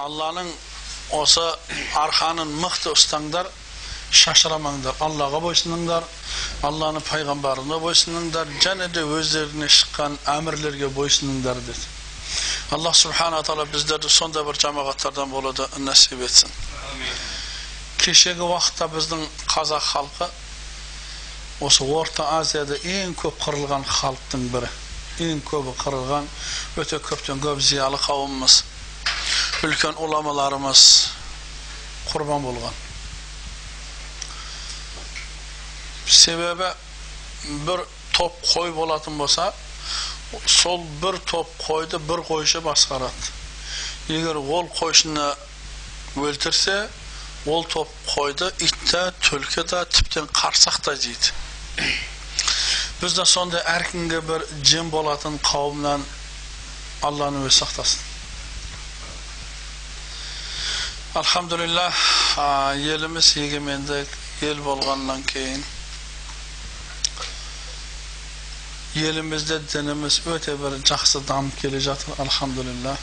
Allah'ın olsa arkanın mıhtı ustanglar şaşıramanglar. Allah'a boysununglar. Allah'ın peygamberine boysununglar. Jane de özlerine çıkan emirlerge boysununglar dedi. Allah subhanahu taala bizleri sonda bir cemaatlardan boladı nasip etsin. Keşeki vaqtda bizning Qozaq xalqi осы Орта Азияда ең көп қырылған халықтың бірі. Ең көбі қырылған, өте көптен көп зиялы қауымымыз, үлкен уламаларымыз құрбан болған. Себебі бір топ қой болатын болса, сол бір топ қойды бір қойшы басқарады. Егер ол қойшыны өлтірсе, ол топ қойды ит та, түлкі да, тіптен қарсақ жейді. Biz de sonda erkinge bir cin bolatın kavimden Allah'ın özü Alhamdulillah yelimiz yegemendik yel bolgandan keyin yelimizde dinimiz öte bir жақсы дамып келе жатыр alhamdulillah.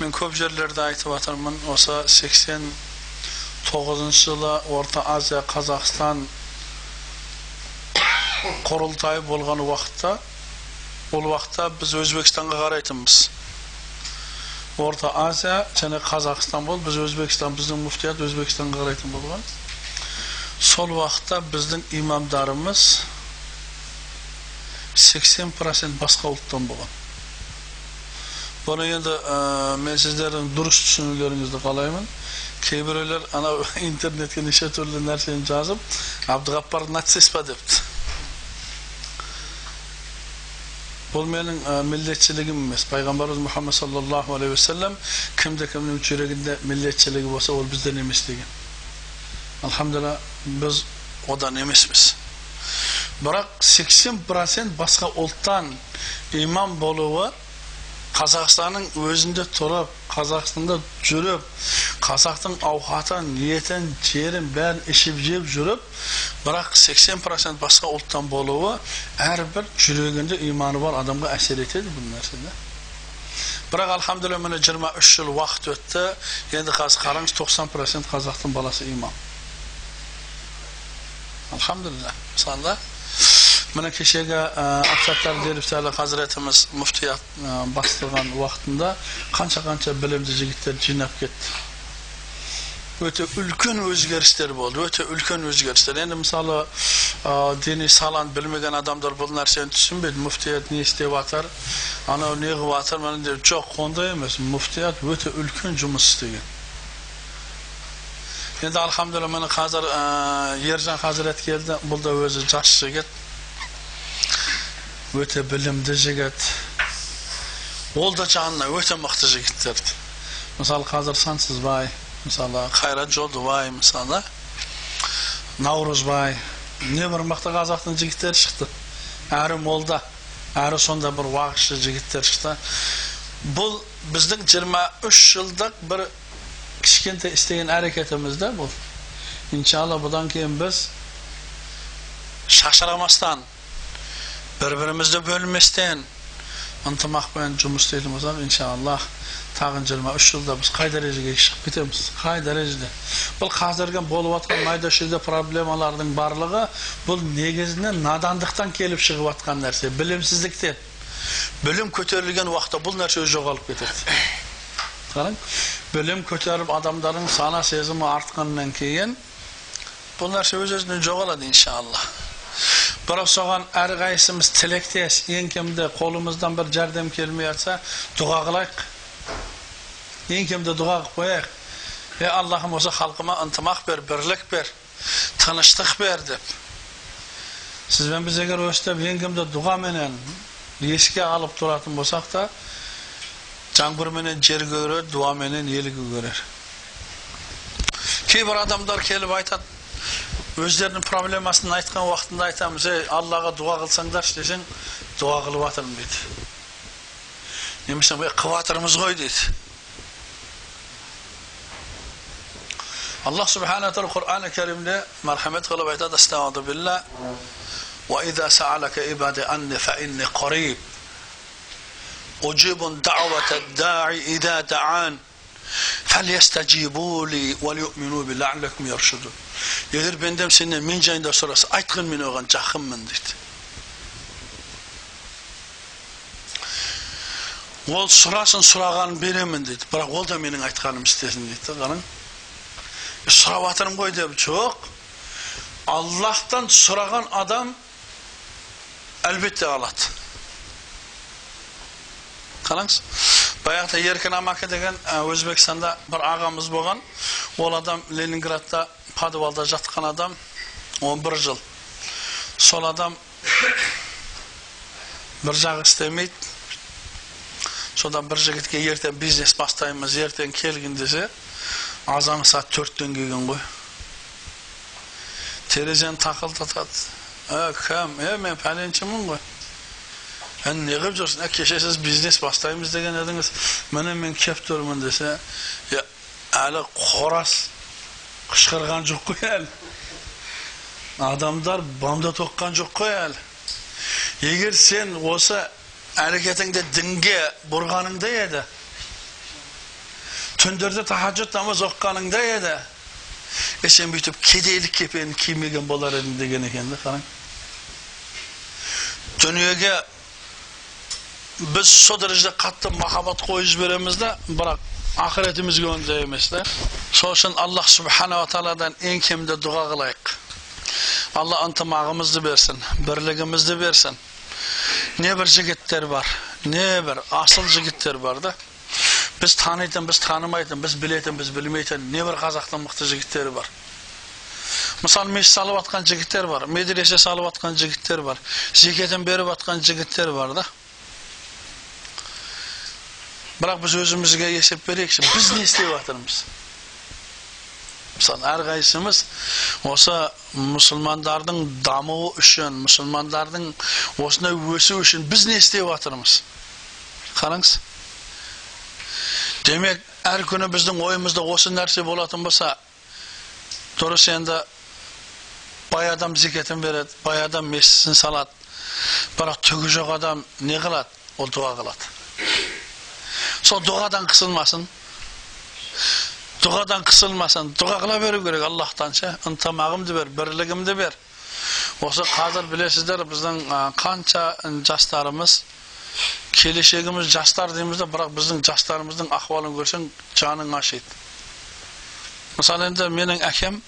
Men көп жерлерде айтып атырмын, осы 89 жылы Орта Азия, Қазақстан құрылтайы болған уақытта ол уақытта біз өзбекстанға қарайтынбыз орта азия және қазақстан болды біз өзбекстан біздің муфтият өзбекстанға қарайтын болған сол уақытта біздің имамдарымыз 80 процент басқа ұлттан болған бұны енді ә, мен сіздердің дұрыс түсінулеріңізді қалаймын кейбіреулер анау интернетке неше түрлі нәрсені жазып абдығаппар нацист па депті бұл менің ә, емес пайғамбарымыз мұхаммад саллаллаху алейхи уассалам кімде кімнің жүрегінде миллетшілігі болса ол бізден емес деген алхамдулилля біз одан емеспіз бірақ 80 процент басқа ұлттан имам болуы қазақстанның өзінде тұрып қазақстанда жүріп қазақтың ауқатын етін жерін бәрін ішіп жеп жүріп бірақ 80 процент басқа ұлттан болуы әрбір жүрегінде иманы бар адамға әсер етеді бұл нәрсе бірақ алхамдулилля міне 23 жыл уақыт өтті енді қазір қараңыз 90 процент қазақтың баласы имам алхамдулилля мысалы міне кешегі ақсаттар деліптәлі хазіретіміз мүфтият бастырған уақытында қанша қанша білімді жігіттер жинап кетті өте үлкен өзгерістер болды өте үлкен өзгерістер енді мысалы діни саланы білмеген адамдар бұл нәрсені түсінбейді мүфтият не істеп жатыр анау не қылып жатыр міне деп жоқ ондай емес мүфтият өте үлкен жұмыс істеген енді алхамдулилля міне қазір ержан хазірет келді бұл да өзі жас жігіт өте білімді жігіт. Ол да жанына өте мықты жігіттер мысалы қазір сансызбай мысалы қайрат жолдыбай мысалы наурызбай. Не бір мықты қазақтың жігіттері шықты. Әрі молда әрі сонда бір уағызшы жігіттер шықты. Бұл біздің 23 жылдық бір кішкентай істеген әрекетіміз да бұл. Иншалла бұдан кейін біз шашырамастан бір бірімізді бөлместен ынтымақпен жұмыс істейтін болсақ иншаллах тағы 23 жылда біз қай дәрежеге шығып кетеміз қай дәрежеде бұл қазіргі болып жатқан майда шүйде проблемалардың барлығы бұл негізінен надандықтан келіп шығып жатқан нәрсе білімсіздіктен білім көтерілген уақытта бұл нәрсе жоғалып кетеді қараң білім көтеріп адамдардың сана сезімі артқаннан кейін бұл нәрсе өз өзінен жоғалады бірақ соған әрқайсымыз тілектес ең кемде қолымыздан бір жәрдем келмей жатса дұға қылайық. Ең кемде дұға қылып қояйық. Е аллахым осы халқыма ынтымақ бер бірлік бер тыныштық бер деп. Сізбен біз егер өстіп ең кемде дұғаменен еске алып тұратын болсақ та жаңбырменен жер көрер дуаменен ел көгерер кейбір адамдар келіп айтады өздерінің проблемасын айтқан уақытында айтамыз ей аллаға дұға қылсаңдаршы десең дұға қылып жатырмын дейді немесе қылып жатырмыз ғой дейді аллах субхана тағала құран кәрімде мархамет қылып айтады астағфиру билла وإذا سألك عبادي عني فإني قريب أجيب دعوة الداعي إذا دعان فَلْيَسْتَجِيبُوا لِي وَلْيُؤْمِنُوا بِي لَعْلَكُمْ يَرْشُدُونَ Егер бендем сенен мен жайында сұраса, айтқын мен оған жақынмын дейді. Ол сұрасын сұрағанын беремін дейді. Бірақ ол да менің айтқаным істесін дейді. Қараң. Сұрап жатырмын ғой деп, жоқ. Аллахтан сұраған адам әлбетте алады. Қараңыз. Баяғыда Еркін Амаке деген Өзбекстанда бір ағамыз болған. Ол адам Ленинградта подвалда жатқан адам 11 жыл. Сол адам бір жағы істемейді. Содан бір жігітке ертең бизнес бастаймыз, ертең келгін десе, азан саат төрттен келген ғой. Терезені тақылдатады. Ә, кім? Е, мен пәленшімін ғой. Ән не қылып жүрсің? Ә, кеше сіз бизнес бастаймыз деген едіңіз. Міне мен кеп тұрмын десе, әлі қорас қышқырған жоқ қой әлі. Адамдар бамда тоққан жоқ қой әлі. Егер сен осы әрекетіңді дінге бұрғаныңда еді, түндерде тахаджуд намаз оққаныңда еді, е сен бүйтіп кедейлік кепенін кимеген болар едің деген екен да қараң дүниеге біз сол дәрежеде қатты махаббат қойып жібереміз да бірақ ақыретімізге ондай емес та сол үшін аллах субханала тағаладан ең кемде дұға қылайық алла ынтымағымызды берсін бірлігімізді берсін не бір жігіттер бар не бір асыл жігіттер бар да біз танитын біз танымайтын біз білетін біз білмейтін не бір қазақтың мықты жігіттері бар мысалы мешіт салып жатқан жігіттер бар медресе салып жатқан жігіттер бар зекетін беріп жатқан жігіттер бар да бірақ біз өзімізге есеп берейікші біз не істеп жатырмыз? Мысалы әрқайсымыз осы мұсылмандардың дамуы үшін мұсылмандардың осындай өсу үшін біз не істеп жатырмыз? Қараңыз. Демек әр күні біздің ойымызда осы нәрсе болатын болса дұрыс енді бай адам зекетін береді бай адам мешітін салады. Бірақ түгі жоқ адам не қылады? Ол дұға қылады. Сол дұғадан қысылмасын дұғадан қысылмасын дұға қыла беру керек аллахтан ше ынтымағымды бер бірлігімді бер осы қазір білесіздер біздің қанша жастарымыз келешегіміз жастар дейміз да бірақ біздің жастарымыздың ахуалын көрсең жаның ашиды мысалы енді менің әкем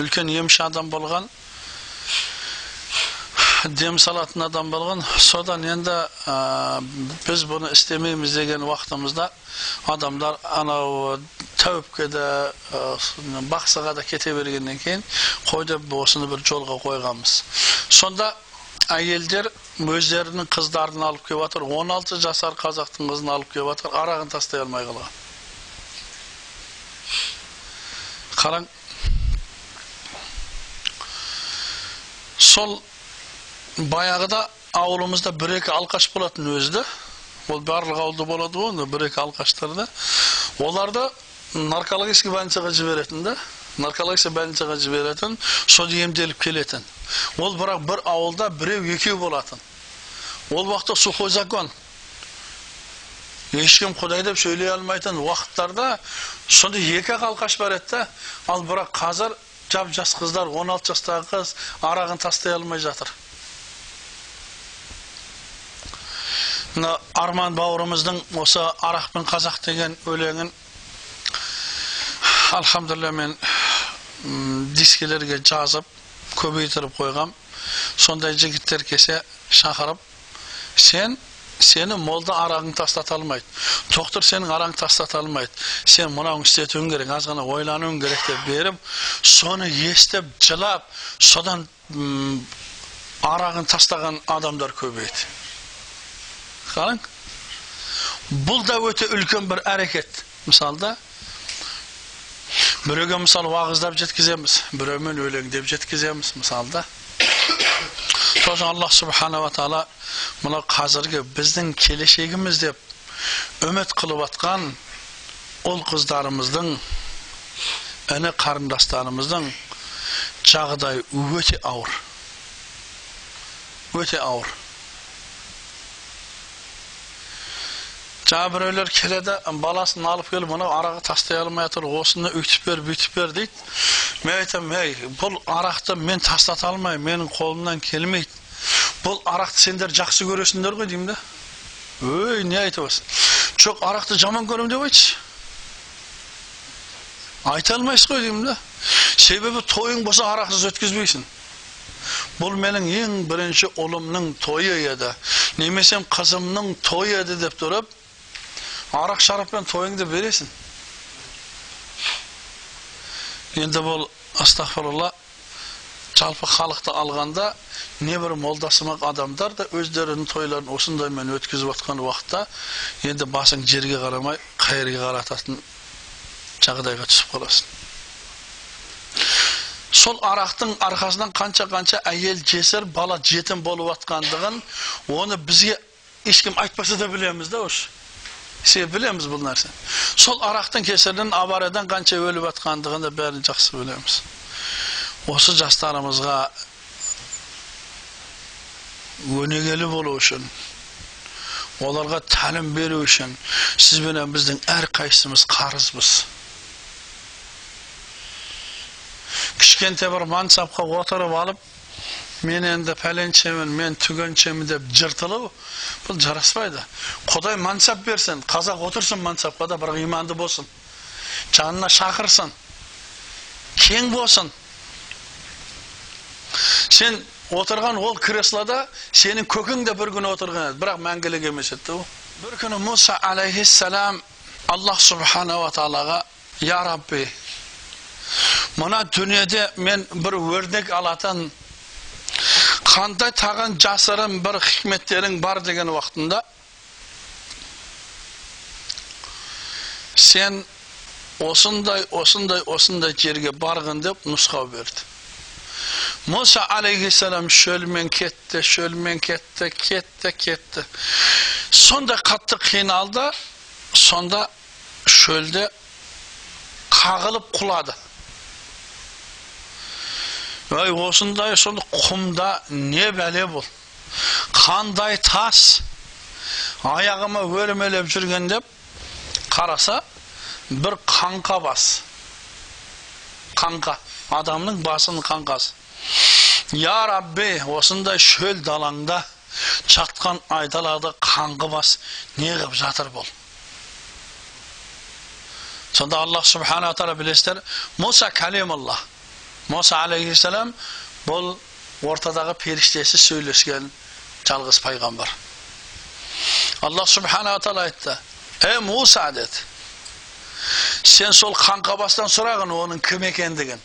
үлкен емші адам болған дем салатын адам болған содан енді ә, біз бұны істемейміз деген уақытымызда адамдар анау тәуіпке де ә, бақсыға да кете бергеннен кейін қой деп осыны бір жолға қойғанбыз сонда әйелдер өздерінің қыздарын алып келіп жатыр 16 жасар қазақтың қызын алып келіп жатыр арағын тастай алмай қалған қараң сол баяғыда ауылымызда бір екі алқаш болатын өзі да ол барлық ауылда болады ғой бір екі алқаштарда оларды наркологический больницаға жіберетін да наркологический больницаға жіберетін сол емделіп келетін ол бірақ бір ауылда біреу екеу болатын ол уақытта сухой закон ешкім құдай деп сөйлей алмайтын уақыттарда сондай екі ақ алқаш бар еді да ал бірақ қазір жап жас қыздар 16 жастағы қыз арағын тастай алмай жатыр мына арман бауырымыздың осы арақ пен қазақ деген өлеңін алхамдулилля мен дискілерге жазып көбейтіріп қойғам. Сондай жігіттер келсе шақырып сен сені молда арағың тастата алмайды. Тоқтыр сенің араңды тастата алмайды. Сен мынауын істетуің керек аз ғана ойлануың керек деп беріп соны естіп жылап содан арағын тастаған адамдар көбейді. Қараң бұл да өте үлкен бір әрекет мысалда біреуге мысалы уағыздап жеткіземіз біреумен өлеңдеп жеткіземіз мысалда сосын аллах субханала тағала мынау қазіргі біздің келешегіміз деп үміт қылып жатқан ұл қыздарымыздың іні қарындастарымыздың жағдайы өте ауыр өте ауыр жаңа біреулер келеді баласын алып келіп мынау арақты тастай алмай жатыр осыны үйтіп бер бүйтіп бер дейді мен айтамын ей бұл арақты мен тастата алмаймын менің қолымнан келмейді бұл арақты сендер жақсы көресіңдер ғой деймін да өй не айтып отырсың жоқ арақты жаман көремін деп айтшы айта алмайсыз ғой деймін да себебі тойың болса арақсыз өткізбейсің бұл менің ең бірінші ұлымның тойы еді немесе қызымның тойы еді деп тұрып арақ шараппен тойыңды бересің енді бұл астағфирулла жалпы халықты алғанда небір молдасымақ адамдар да өздерінің тойларын осындаймен өткізіп жатқан уақытта енді басың жерге қарамай қайырға қарататын жағдайға түсіп қаласың сол арақтың арқасынан қанша қанша әйел жесір бала жетім болып жатқандығын оны бізге ешкім айтпаса да білеміз да уже себебі білеміз бұл нәрсе сол арақтың кесірінен авариядан қанша өліп жатқандығын да бәрін жақсы білеміз осы жастарымызға өнегелі болу үшін оларға тәлім беру үшін сізбенен біздің әрқайсымыз қарызбыз кішкентай бір мансапқа отырып алып мен енді пәленшемін мен түгеншемін деп жыртылу бұл жараспайды құдай мансап берсін қазақ отырсын мансапқа да бірақ иманды болсын жанына шақырсын кең болсын сен отырған ол креслода сенің көкең де бір күні отырған еді бірақ мәңгілік емес еді ол бір күні мұса алейхиссалам аллах субханала тағалаға я рабби мына дүниеде мен бір өрнек алатын қандай тағын жасырын бір хикметтерің бар деген уақытында сен осындай осындай осындай жерге барғын деп нұсқау берді мұса алейхисалам шөлмен кетті шөлмен кетті кетті кетті сондай қатты қиналды сонда шөлде қағылып құлады ой осындай сонда құмда не бәле бұл қандай тас? Аяғыма өрмелеп жүрген деп қараса бір қаңқа бас. Қаңқа адамның басының қаңқасы я рабби осындай шөл далаңда жатқан айдалада қаңғы бас не жатыр бұл сонда аллах субхана тағала білесіздер мұса кәлемулла мұса алейхисалам бұл ортадағы періштесі сөйлескен жалғыз пайғамбар аллах субхана тағала айтты ей мұса деді сен сол қаңқабастан сұрағын оның кім екендігін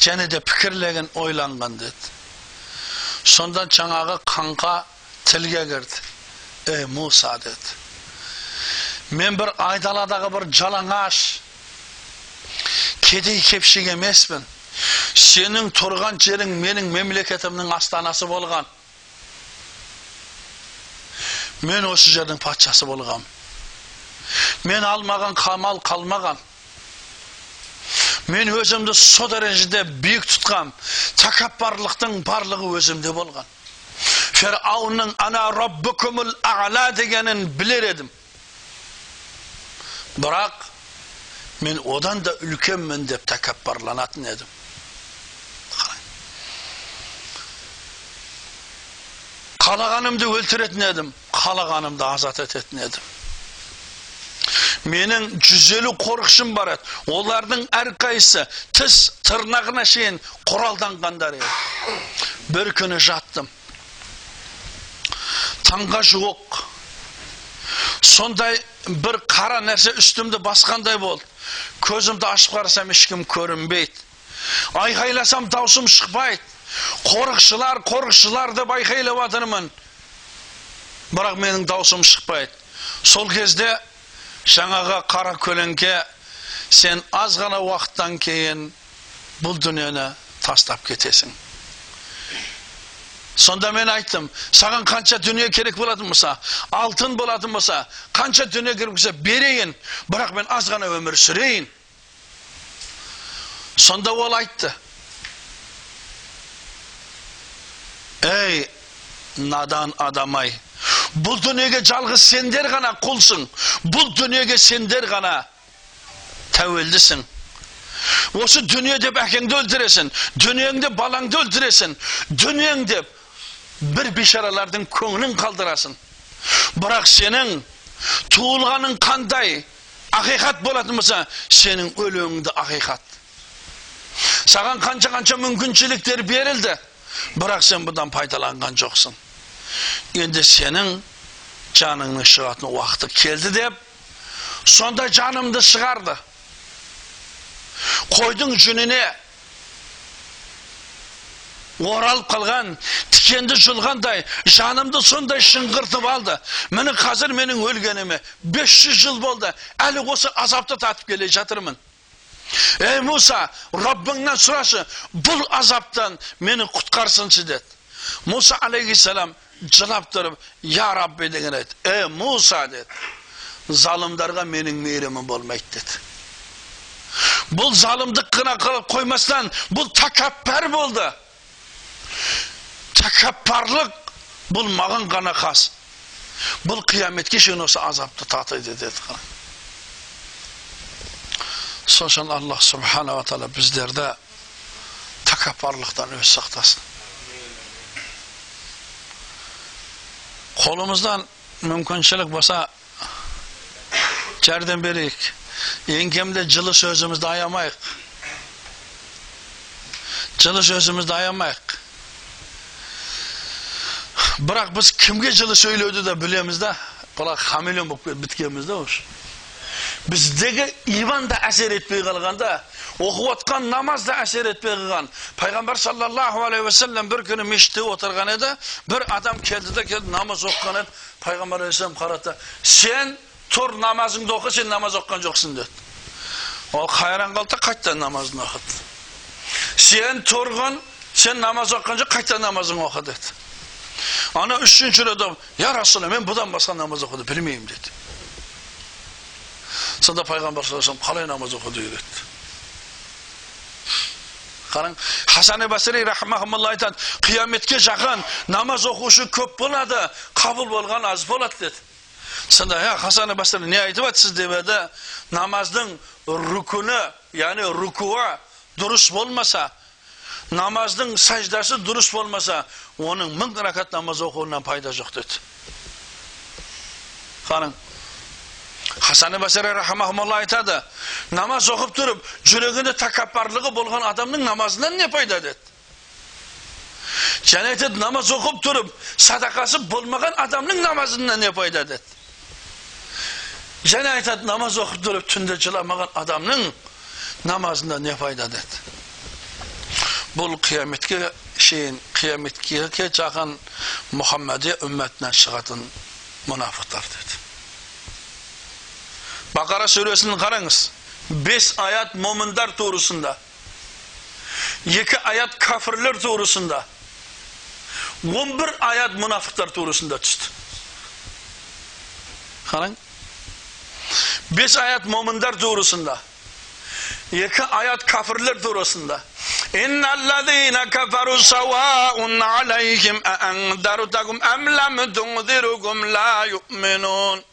және де пікірлеген ойланған деді сонда жаңағы қаңқа тілге кірді ей мұса деді мен бір айдаладағы бір жалаңаш кедей кепшік емеспін сенің тұрған жерің менің мемлекетімнің астанасы болған мен осы жердің патшасы болғам мен алмаған қамал қалмаған мен өзімді со дәрежеде биік тұтқам тәкаппарлықтың барлығы өзімде болған фирауынның ана раббукумул ала дегенін білер едім бірақ мен одан да үлкенмін деп тәкаппарланатын едім қалағанымды өлтіретін едім қалағанымды азат ететін едім менің жүз елу қорықшым бар еді олардың әрқайсысы тіс тырнағына шейін құралданғандар еді бір күні жаттым таңға жуық сондай бір қара нәрсе үстімді басқандай болды көзімді ашып қарасам ешкім көрінбейді айқайласам даусым шықпайды қорықшылар қорықшылар деп айқайлап жатырмын бірақ менің даусым шықпайды сол кезде жаңағы қара көлеңке сен аз ғана уақыттан кейін бұл дүниені тастап кетесің сонда мен айттым саған қанша дүние керек болатын болса алтын болатын болса қанша дүние керек болса берейін бірақ мен аз ғана өмір сүрейін сонда ол айтты ей надан адам ай бұл дүниеге жалғыз сендер ғана құлсың бұл дүниеге сендер ғана тәуелдісің осы дүние деп әкеңді өлтіресің дүниеңде балаңды өлтіресің дүниең деп бір бишаралардың көңілін қалдырасың бірақ сенің туылғаның қандай ақиқат болатын болса сенің өлеңіңді ақиқат саған қанша қанша мүмкіншіліктер берілді бірақ сен бұдан пайдаланған жоқсың енді сенің жаныңның шығатын уақыты келді деп сонда жанымды шығарды қойдың жүніне оралып қалған тікенді жұлғандай жанымды сондай шыңғыртып алды. Міне қазір менің өлгеніме 500 жыл болды. Әлі осы азапты татып келе жатырмын. Ей мұса раббыңнан сұрашы бұл азаптан мені құтқарсыншы деді. Мұса алейхисалам жылап тұрып я рабби деген еді. Ей мұса деді. Залымдарға менің мейірімім болмайды деді. Бұл залымдық қана қылып қоймастан бұл тәкаппар болды. Тәкаппарлық бұл маған ғана қас бұл қияметке шейін осы азапты татиды деді қараң сол үшін аллах субханала тағала біздерді тәкаппарлықтан өзі сақтасын қолымыздан мүмкіншілік болса жәрдем берейік ең кемде жылы сөзімізді аямайық жылы сөзімізді аямайық бірақ біз кімге жылы сөйлеуді де білеміз да бұлар хамелеон болып біткенбіз да уже біздегі иман да әсер етпей қалғанда оқып отқан намаз да әсер етпей қалған пайғамбар саллаллаху алейхи уассалам бір күні мешітте отырған еді бір адам келді да келді намаз оқыған еді пайғамбар алейхисалам қарады сен тұр намазыңды оқы сен намаз оқыған жоқсың деді ол қайран қалды да қайтадан намазын оқыды сен тұрғын сен намаз оқыған жоқ қайтадан намазыңды оқы деді ана үшінші рет я расулалла мен бұдан басқа намаз оқуды білмеймін деді сонда пайғамбар саллаллаху алейhi қалай намаз оқуды үйретті қараң хасан басри рахмаулла айтады қияметке жақын намаз оқушы көп болады қабыл болған аз болады деді сонда я хасан басри не айтып жатсыз деп еді намаздың рүкүні яғни рүкуі дұрыс болмаса намаздың сәждасы дұрыс болмаса оның мың ракат намаз оқуынан пайда жоқ деді қараң хасан айтады намаз оқып тұрып жүрегінде тәкаппарлығы болған адамның намазынан не пайда деді және айтады намаз оқып тұрып садақасы болмаған адамның намазынан не пайда деді және айтады намаз оқып тұрып түнде жыламаған адамның намазында не пайда деді бұл қияметке шейін қияметке жақын мұхаммади үмметінен шығатын мұнафықтар деді бақара сүресін қараңыз бес аят момындар турысында екі аят кәфірлер турысында он бір аят мұнафықтар турысында түсті қараң бес аят момындар турысында екі аят кәфірлер турасында إن الذين كفروا سواء عليهم أأنذرتكم أم لم تنذركم لا يؤمنون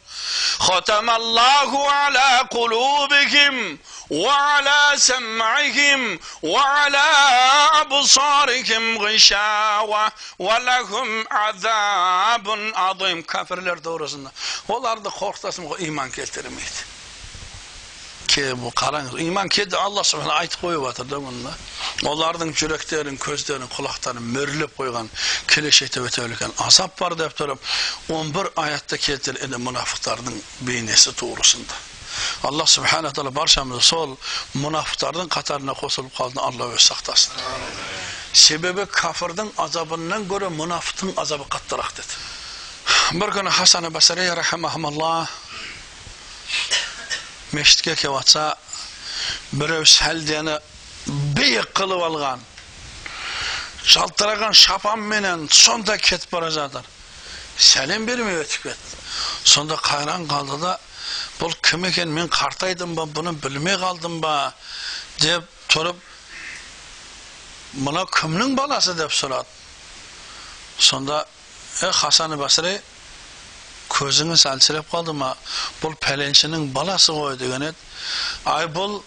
ختم الله على قلوبهم وعلى سمعهم وعلى أبصارهم غشاوة ولهم عذاب عظيم kafirler doğrusunda. Onlar da korktasın iman keltirmeydi. Ki bu қараңыз iman келді алла субхана айтып қойып жатыр да бұны олардың жүректерін көздерін құлақтарын мөрлеп қойған келешекте өте үлкен азап бар деп тұрып 11 аятта келтіреді мұнафықтардың бейнесі туғрысында алла субхана тағала баршамызды сол мұнафықтардың қатарына қосылып қалды алла өзі сақтасын себебі кәпірдің азабынан гөрі мұнафықтың азабы қаттырақ деді бір күні хасан басри рахимахулла мешітке жатса біреу сәлдені биік қылып алған жалтыраған шапанменен сонда кетіп бара жатыр сәлем бермей өтіп кетті сонда қайран қалды да бұл кім екен мен қартайдым ба бұны білмей қалдым ба деп тұрып мынау кімнің баласы деп сұрады сонда е хасан басри көзіңіз әлсіреп қалды ма бұл пәленшінің баласы ғой деген еді ай бұл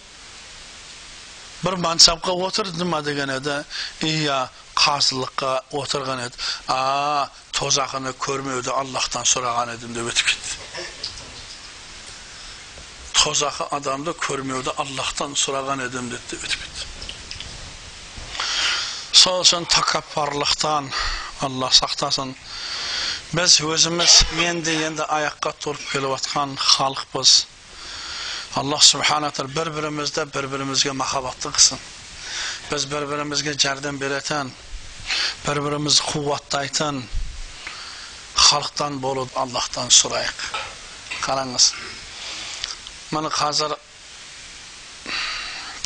бір мансапқа отырды ма деген еді иә қазылыққа отырған еді а тозақыны көрмеуді аллахтан сұраған едім деп өтіп кетті тозақы адамды көрмеуді аллахтан сұраған едім деп өтіп кетті сол үшін тәкаппарлықтан алла сақтасын біз өзіміз енді енді аяққа тұрып келіп жатқан халықпыз аллах субхана тағала бір бірімізді бір бірімізге махаббатты қылсын біз бір бірімізге жәрдем беретін бір бірімізді қуаттайтын халықтан болуды аллахтан сұрайық қараңыз міне қазір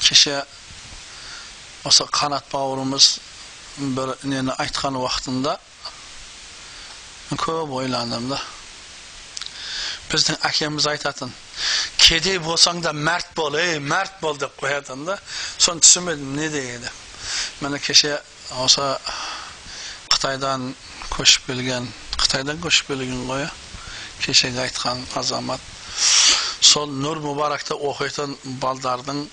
кеше осы қанат бауырымыз бір нені айтқан уақытында көп ойландым да біздің әкеміз айтатын кедей болсаң да мәрт бол ей мәрт бол деп қоятын да соны түсінбедім не дегені міне кеше осы қытайдан көшіп келген қытайдан көшіп келген ғой кешегі айтқан азамат сол нұр мұбаракта оқитын балдардың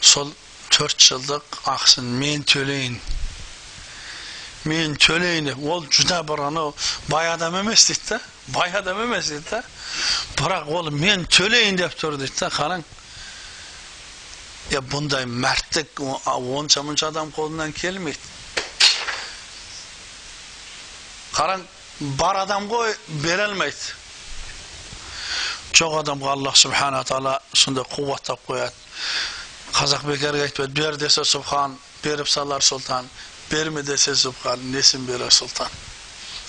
сол төрт жылдық ақысын мен төлейін мен төлейін деп ол жүдә бір анау бай адам емес дейді да бай адам емес дейді да бірақ ол мен төлейін деп тұр дейді да қараң е бұндай мәрттік онша мұнша адам қолынан келмейді қараң бар адам ғой бере алмайды жоқ адамға аллах субхана тағала сондай қуаттап қояды қазақ бекерге айтпайды бер десе субхан беріп салар сұлтан берме десе субхан несін берер сұлтан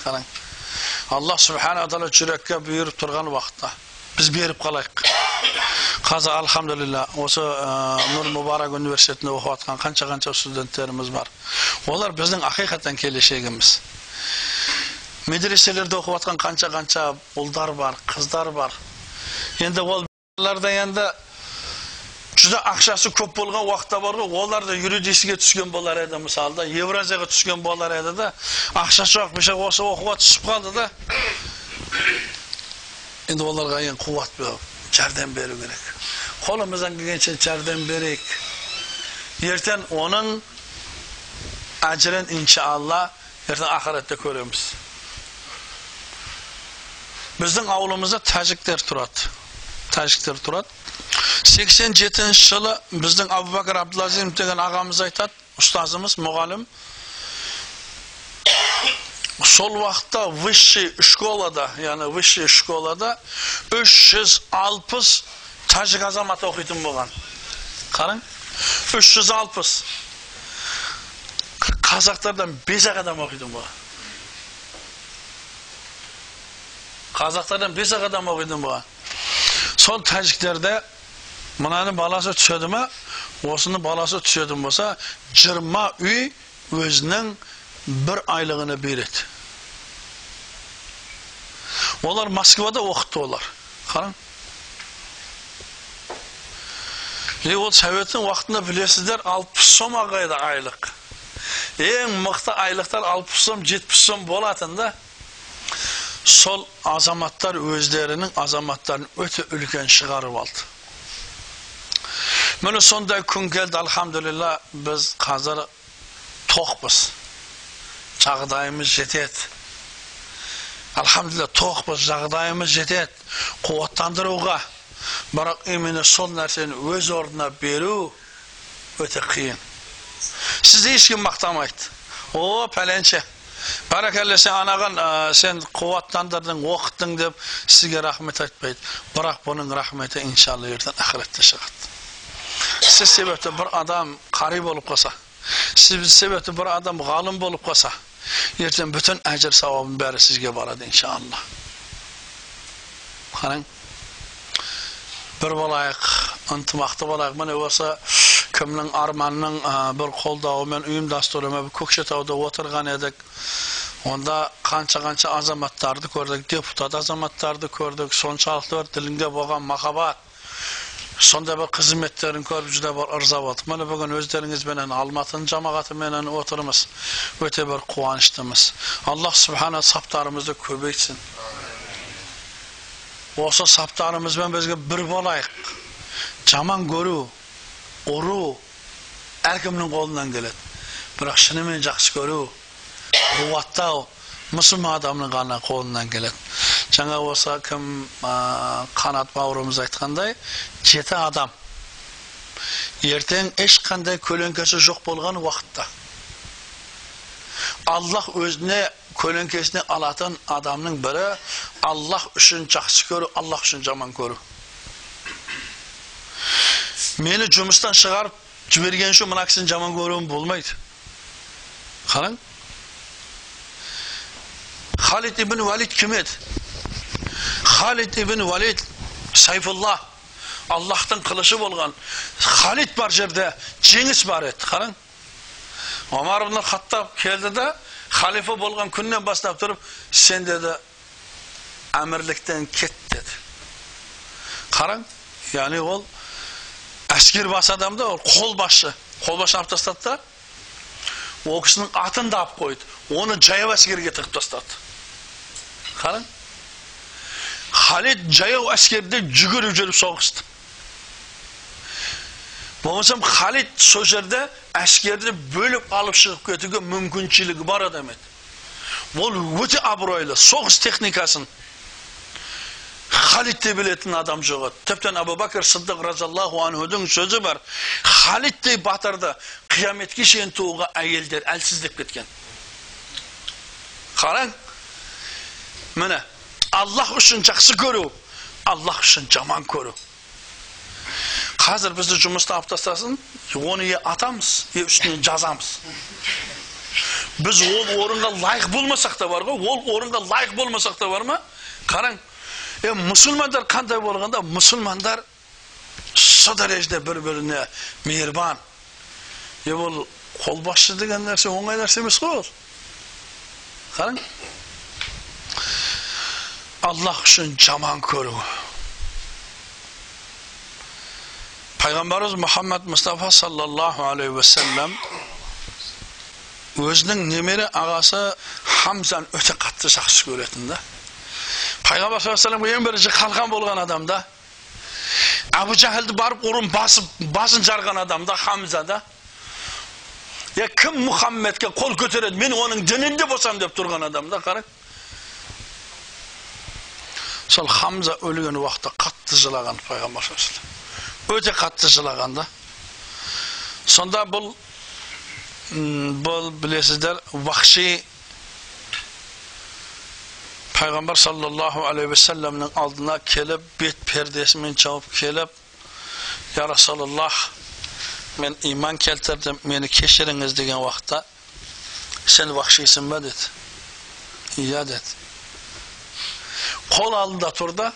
қараң аллах субхана тағала жүрекке бұйырып тұрған уақытта біз беріп қалайық қазір альхамдулилля осы нұр мұбарак университетінде оқып жатқан қанша қанша студенттеріміз бар олар біздің ақиқаттан келешегіміз медреселерде оқып жатқан қанша қанша ұлдар бар қыздар бар енді ол енді жүзі ақшасы көп болған уақытта бар ғой олар да юридическіге түскен болар еді мысалы да евразияға түскен болар еді да ақша жоқ бейшара осы оқуға түсіп қалды да енді оларға енді қуат беріп жәрдем беру керек қолымыздан келгенше жәрдем берейік ертең оның әжірін иншалла ертең ақыретте көреміз біздің ауылымызда тәжіктер тұрады тәжіктер тұрады сексен жетінші жылы біздің абубәкір абдулазимов деген ағамыз айтады ұстазымыз мұғалім. Сол уақытта высший школада яғни высший школада үш жүз алпыс тәжік азамат оқитын болған. Қараң. Үш жүз алпыс. Қазақтардан бес ақ адам оқитын болған. Қазақтардан бес ақ адам оқитын болған. Сол тәжіктерде мынаның баласы түседі ма осының баласы түсетін болса жиырма үй өзінің бір айлығына береді олар москвада оқытты олар қараң е ол советтің уақытында білесіздер алпыс сом еді айлық ең мықты айлықтар алпыс сом жетпіс сом болатын да сол азаматтар өздерінің азаматтарын өте үлкен шығарып алды міне сондай күн келді альхамдулилля біз қазір тоқпыз жағдайымыз жетеді альхамдулилля тоқпыз жағдайымыз жетеді қуаттандыруға бірақ именно сол нәрсені өз орнына беру өте қиын сізді ешкім мақтамайды о пәленше бәрекелді сен анаған сен қуаттандырдың оқыттың деп сізге рахмет айтпайды бірақ бұның рахметі иншалла ертең ақыретте шығады сіз себепті бір адам қари болып қалса сіз себепті бір адам ғалым болып қалса ертең бүтін әжір сауабының бәрі сізге барады иншалла қараң бір болайық ынтымақты болайық міне осы кімнің арманның бір қолдауымен ұйымдастыруымен көкшетауда отырған едік онда қанша қанша азаматтарды көрдік депутат азаматтарды көрдік соншалықты бір діліңде болған махаббат сондай бір қызметтерін көріп жүдә бір ырза болдық міне бүгін өздеріңізбенен алматының жамағатыменен отырмыз өте бір қуаныштымыз аллах субхана саптарымызды көбейтсін Осы саптарымызбен бізге бір болайық. Жаман көру, ұру әркімнің қолынан келеді. Бірақ шынымен жақсы көру, қуаттау мұсылман адамның ғана қолынан келеді. Жаңа осы кім қанат бауырымыз айтқандай, жеті адам ертең ешқандай көлеңкесі жоқ болған уақытта Аллах өзіне көлеңкесіне алатын адамның бірі Аллах үшін жақсы көру, Аллах үшін жаман көру. Мені жұмыстан шығарып жіберген үшін мына кісіні жаман көруім болмайды. Қараң. Халид ибн Валид кім еді? Халид ибн Валид Сайфулла Аллахтың қылышы болған. Халид бар жерде жеңіс бар еді. Қараң. Омар ибн Хаттаб келді да халифа болған күннен бастап тұрып, сен деді әмірліктен кет деді. Қараң, яғни ол әскер бас адам да, ол қолбасшы. Қолбасшыны алып тастады да, ол кісінің атын да алып қойды. Оны жаяу әскерге тығып тастады. Қараң. Халид жаяу әскерде жүгіріп жүріп соғысты. болмасам халид сол жерде әскерді бөліп алып шығып кетуге мүмкіншілігі бар адам еді ол өте абыройлы соғыс техникасын халид те білетін адам жоқ еді тіптен абу бәкір сыдық разиаллаху анхудың сөзі бар халидтей батырды қияметке шейін тууға әйелдер әлсіздеп кеткен қараң міне аллах үшін жақсы көру аллах үшін жаман көру қазір бізді жұмыстан алып тастасын оны е атамыз е үстінен жазамыз біз ол орынға лайық болмасақ та бар ғой ол орынға лайық болмасақ та бар ма қараң е мұсылмандар қандай болғанда мұсылмандар со дәрежеде бір біріне мейірбан е ол қолбасшы деген нәрсе оңай нәрсе емес қой ол қараң аллах үшін жаман көру пайғамбарымыз мұхаммад мұстафа саллаллаху алейхи уассалам өзінің немере ағасы хамзаны өте қатты жақсы көретін да пайғамбар саллаллаху алейхи ең бірінші қалқан болған адам да әбу барып ұрын басып басын жарған адам да хамза да е кім мұхаммедке қол көтереді мен оның дінінде болсам деп тұрған адам да қараң сол хамза өлген уақытта қатты жылаған пайғамбар өте қатты жылаған да сонда бұл бұл білесіздер вахши пайғамбар саллаллаху алейхи уассаламның алдына келіп бет пердесімен жауып келіп я расулаллах мен иман келтірдім мені кешіріңіз деген уақытта сен вахшисің ба? деді. Иә деді. Қол алдында тұр да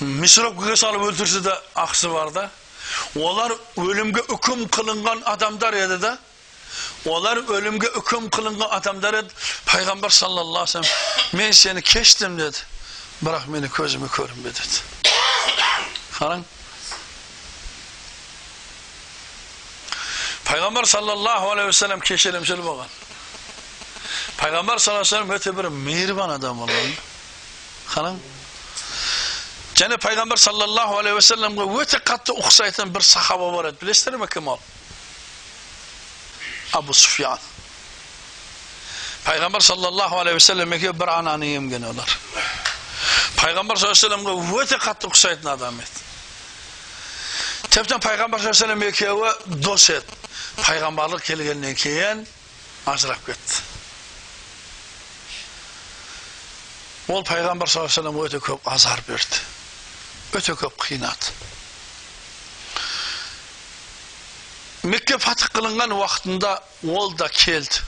мисропкаға салып өлтірсе де ақысы бар да олар өлімге үкім қылынған адамдар еді да олар өлімге үкім қылынған адамдар еді пайғамбар саллаллаху алейhi вассалам мен сені кештім деді бірақ мені көзіме көрінбе деді қараң пайғамбар саллаллаху алейхи вассалам кешірімшіл болған пайғамбар саллаллаху алейhi вассалам өте бір мейірбан адам болған қараң және пайғамбар саллаллаху алейхи уассаламға өте қатты ұқсайтын бір сахаба бар еді білесіздер ме кім ол абу суфиян пайғамбар саллаллаху алейхи уассалам екеуі бір ананы емген олар пайғамбар саллаллаху алейхи өте қатты ұқсайтын адам еді тіптен пайғамбар саллаллаху алейхи екеуі дос еді пайғамбарлық келгеннен кейін ажырап кетті ол пайғамбар саллаллаху алейхи өте көп азар берді. Өте көп қиынады мекке фатх қылынған уақытында ол да келді.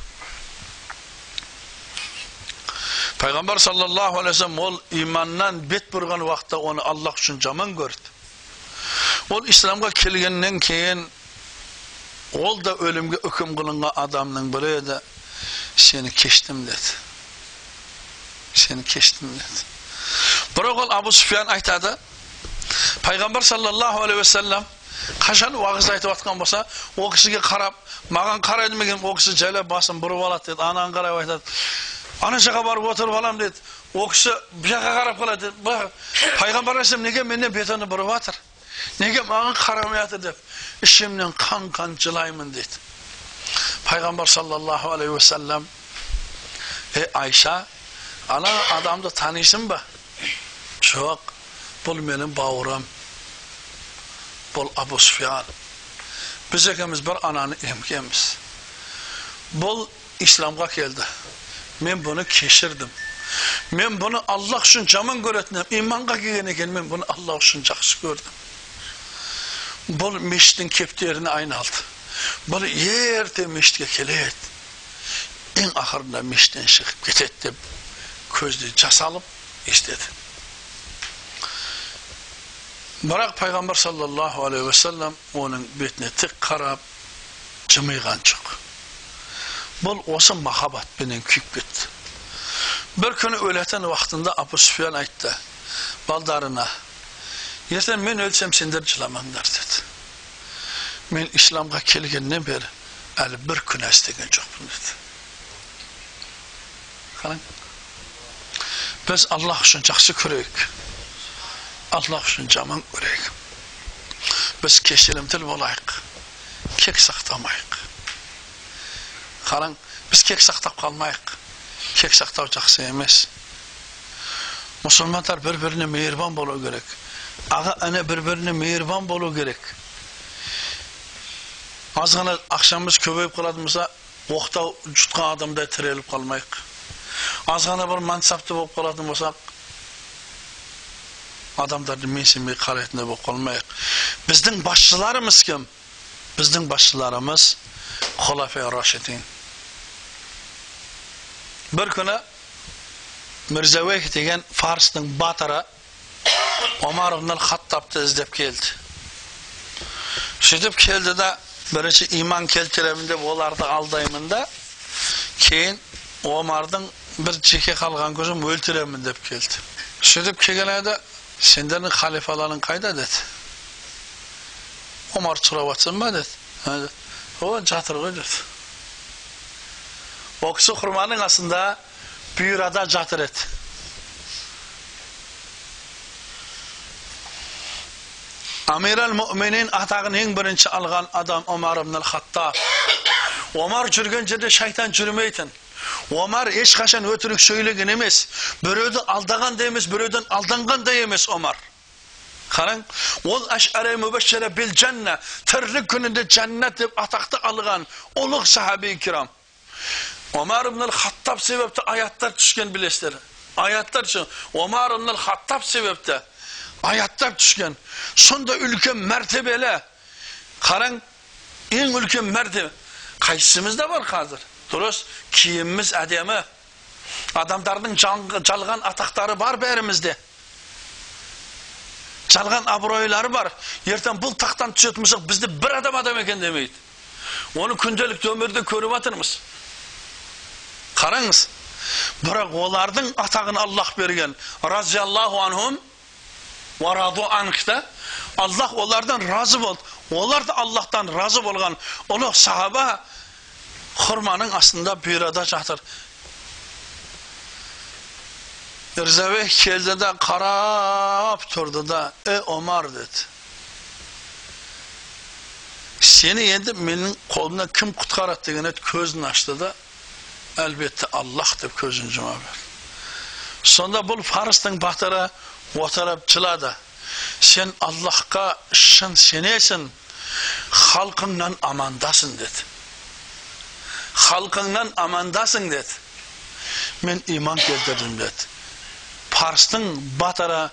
Пайғамбар саллаллаху алейхи вассалам ол иманнан бет бұрған уақытта оны аллах үшін жаман көрді. Ол исламға келгеннен кейін ол да өлімге үкім қылынған адамның бірі еді. Сені кештім деді. Сені кештім деді бірақ ол суфиян айтады пайғамбар саллаллаху алейхи уассалам қашан уағыз айтып жатқан болса ол кісіге қарап маған қарайды ма екен ол кісі жайлап басын бұрып алады деді анаған қарап айтады ана жаққа барып отырып аламын деді O kişi bir yoqqa qarab qoladi. Bak, Payg'ambar alayhisalom nega mendan betoni burib atar? Nega menga qaramayapti deb ishimdan qan-qan jilayman dedi. Payg'ambar sallallohu alayhi vasallam Ey Ayşe, Ana adamda tanışsın mı? Çok. Bul benim bağırım. Bul Abu Sufyan. Biz ikimiz bir ananı imkimiz. Bul İslam'a geldi. Men bunu keşirdim. Men bunu Allah için camın göretmem. İman'a gelirken men bunu Allah için caksı gördüm. Bul meştin kepterini aynı aldı. Bul yerde meştke kelet. En ahırında meşten çıkıp getettim. Көзді жас алып естеді бірақ пайғамбар саллаллаху алейхи уассалам оның бетіне тік қарап жымиған жоқ бұл осы махаббатпенен күйіп кетті бір күні өлетін уақытында абу суфиян айтты балдарына ертең мен өлсем сендер жыламаңдар деді мен исламға келгеннен бері әлі бір күнә істеген жоқпын деді қараң biz Allah üçün yaxşı görəyik. Allah üçün caman görəyik. Biz keşilimtil olayıq. Kek saxtamayıq. Qaran, biz kek saxtab qalmayıq. Kek saxtab yaxşı emas. Musulmanlar bir-birine mehriban bolu gerek. Ağa ana bir-birine mehriban bolu gerek. Azgana akşamımız köpeyip qaladımızsa, oqta jutqan adamda tirelip qalmayıq. азғана бір мансапты болып қалатын болсақ адамдарды менсінбей қарайтындай болып қалмайық біздің басшыларымыз кім біздің басшыларымыз хулафа рашидин бір күні мирзауейх деген фарстың батыры омар ибн хаттабты іздеп келді сөйтіп келді да бірінші иман келтіремін деп оларды алдаймын да кейін омардың bir jeke qolgan ko'zim o'ltiraman deb keldi сөйтіп kelgan edi sendердің халифаларың қайда деді омар сұрап жатсың ба деді о жатыр ғой деді ол кісі құрманың астында бұйрада жатыр еді амир әл мүминин атағын ең бірінші алған адам омар ибн хаттаб омар жүрген жерде шайтан жүрмейтін Omar ешқашан өтірік сөйлеген емес біреуді алдаған да емес біреуден алданған да емес омар қараң ол әшәре мүбәшшәре бил жәнна тірлік күнінде жәннат деп атақты алған ұлық сахаби кирам омар ибн хаттаб себепті аяттар түскен білесіздер аяттар омар ибн хаттаб себепті аяттар түскен сонда үлкен мәртебелі қараң ең үлкен мәртебе қайсымызда бар қазір дұрыс киіміміз әдемі. Адамдардың жалған атақтары бар бәрімізде. Жалған абыройлары бар. Ертең бұл тақтан түсетін болсақ бізді бір адам адам екен демейді. Оны күнделікті өмірде көріп жатырмыз қараңыз бірақ олардың атағын аллах берген. Разиаллаху анхум вараду анхта аллах олардан разы болды. Олар да аллахтан разы болған. Ұлы сахаба хұрманың астында бұйрада жатыр Рзавех келді да қарап тұрды да е омар деді сені енді менің қолымнан кім құтқарады деген еді көзін ашты да әлбетте аллах деп көзін жұма берді сонда бұл фарыстың батыры отырып жылады сен аллахқа шын сенесің халқыңнан амандасың деді мен иман келтірдім деді парстың батыры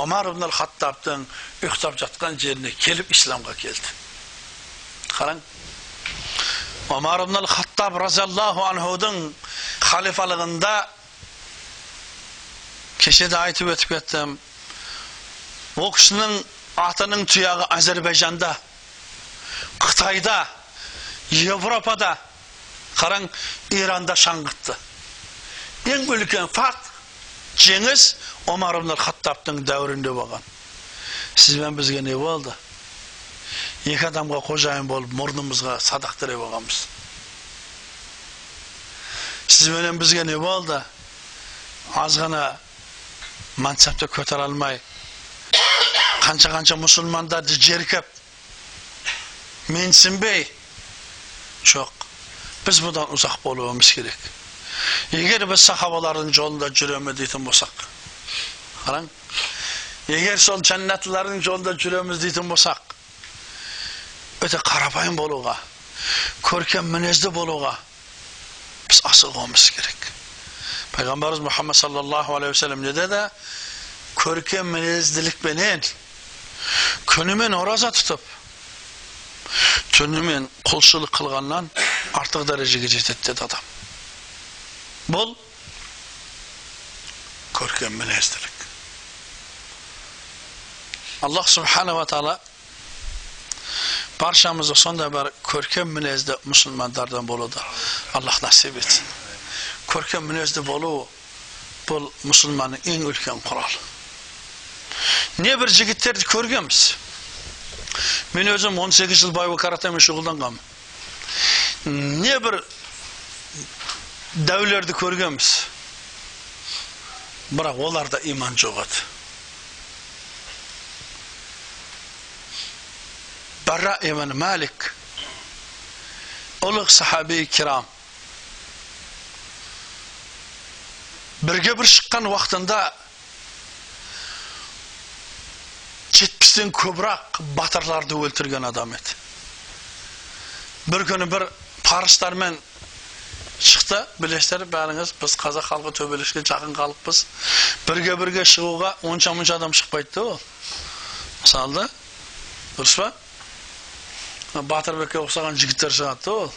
омар ибн хаттабтың ұйықтап жатқан жеріне келіп исламға келді қараң омар ибн хаттаб разиаллаху анхудың халифалығында кеше де айтып өтіп кеттім ол кісінің атының қараң иранда шаңғытты ең үлкен факт жеңіс омар ибн хаттабтың дәуірінде болған сізбен бізге не болды екі адамға қожайын болып мұрнымызға садақ тіреп алғанбыз сізбенен бізге не болды азғана мансапты көтере алмай қанша қанша мұсылмандарды жеркеп менсінбей жоқ біз бұдан ұзақ болуымыз керек егер біз сахабалардың жолында жүреміз дейтін болсақ қараң егер сол жәннатлардың жолында жүреміз дейтін болсақ өте қарапайым болуға көркем мінезді болуға біз асығуымыз керек пайғамбарымыз мұхаммад саллаллаху алейхи уассалам не деді көркем мінезділікпенен күнімен ораза тұтып түнімен құлшылық қылғаннан артық дәрежеге жетеді деді адам бұл көркем мінезділік аллах субханала тағала баршамызды сондай бір көркем мінезді мұсылмандардан болуды аллах насип етсін көркем мінезді болу бұл мұсылманның ең үлкен құралы небір жігіттерді көргенбіз мен өзім 18 жыл бойы каратемен шұғылданғанмын небір дәулерді көргенбіз. Бірақ оларда иман жоқ еді. Барра ибн малик ұлық сахаби кирам. Бірге бір шыққан уақытында жетпістен көбірек батырларды өлтірген адам еді бір күні бір парыстармен шықты білесіздер бәріңіз біз қазақ халқы төбелеске жақын халықпыз бірге бірге шығуға онша мұнша адам шықпайды да ол мысалы да дұрыс па батырбекке ұқсаған жігіттер шығады да ол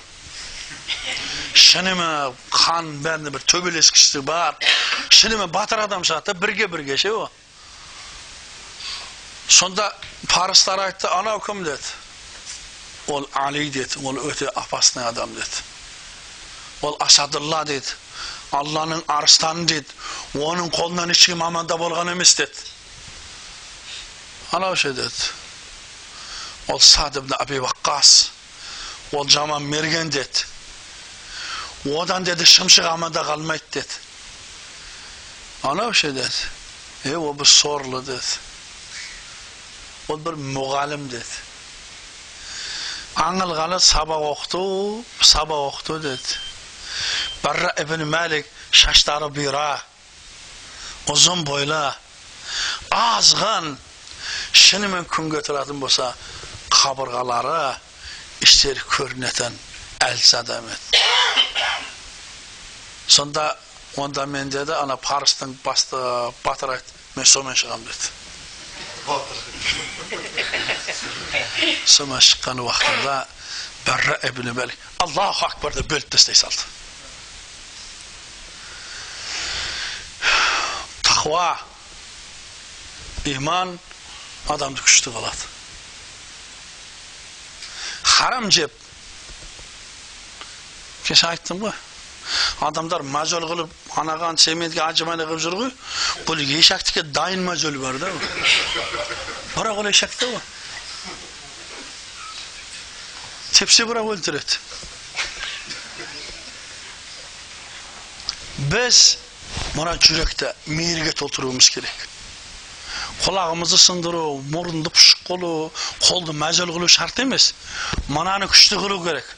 шынымен қан бәрінде бір төбелескіштігі бар шынымен батыр адам шығады да бірге бірге ше ол сонда парыстар айтты анау кім деді ол али деді ол өте опасный адам деді ол асадулла деді алланың арыстаны деді оның қолынан ешкім аманда болған емес деді анау ше деді ол сад ибн аби ваққас ол жаман мерген деді одан деді шымшық аманда қалмайды деді анау ше деді е ол бір сорлы деді ол бір мұғалім деді. Аңылғаны сабақ оқыту сабақ оқыту деді. Барра ибн мәлик шаштары бұйра ұзын бойлы азған шынымен күнге тұратын болса қабырғалары іштері көрінетін әлсіз адам еді. Сонда онда мен деді ана парыстың басты батыр айтты мен сонымен шығамын сонымен шыққан уақытында барра ибн мәлик аллаху акбар деп бөліп тастай салды тақуа иман адамды күшті қылады харам жеп кеше айттым ғой адамдар мажол қылып анаған семенге ажымайна қылып жүр ғой бұл ешактіке дайын мажол бар да бірақ ол ешак та ғой тепсе бірақ өлтіреді біз мына жүректі мейірге толтыруымыз керек құлағымызды сындыру мұрынды пұшық қылу қолды мәжел қылу шарт емес мынаны күшті қылу керек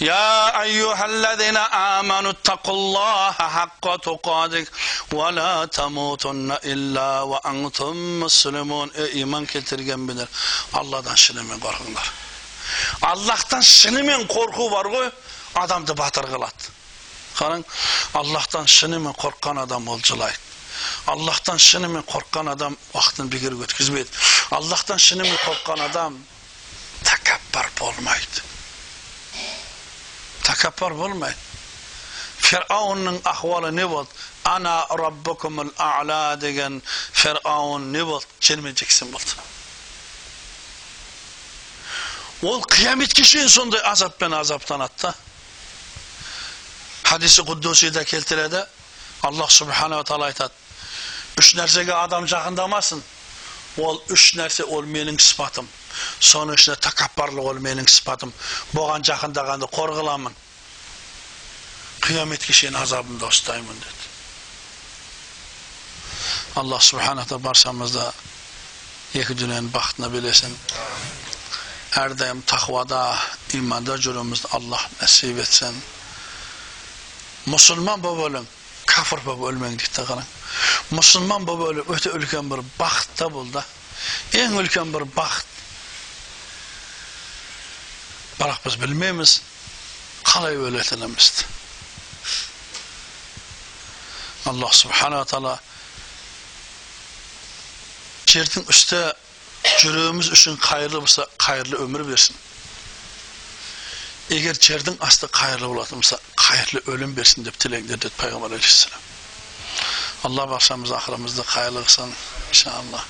يا أيها الذين آمنوا اتقوا الله حق تقاته ولا تموتن إلا وأنتم مسلمون Ey iman getirgen bilir. Allah'tan şinemen korkunlar. Allah'tan шынымен korku var koy. Adamdı batır kıladı. Karın Allah'tan şinemen korkan adam olculaydı. Allah'tan şinemen korkan adam vaktini bir geri götküzmeydi. Allah'tan şinemen korkan адам болмайды болмайды фирауынның ахуалы не болды ана раббукумул а'ла деген фирауын не болды жермен жексен болды ол қияметке шейін сондай азаппен азаптанады да хадисі құддусида келтіреді аллах субханала тағала айтады үш нәрсеге адам жақындамасын ол үш нәрсе ол менің сыпатым. Соның ішінде тәкаппарлық ол менің сыпатым. Бұған жақындағанды қор қыламын қияметке шейін азабымда ұстаймын деді. Subhanahu da barsamızda iki dünyanın baxtına bilesin. Her daim takvada, imanda jurumuzda Allah nasip etsin. Musulman baba olun, kafir baba ölmenglikte kalın. Musulman baba olun, öte ülken bir baxtda bulda. En ülken bir baxt. Barak biz bilmeyimiz, kalay öğretilemizdi. Allah subhanahu ta'ala Çertin üstte jürüğümüz üçün hayırlı bolsa hayırlı ömür versin. Eger çerdin astı hayırlı bolatımsa hayırlı ölüm versin dep tileklerdi Peygamber aleyhisselam. Allah başımızda ahirimizde hayırlı kılsın inşallah.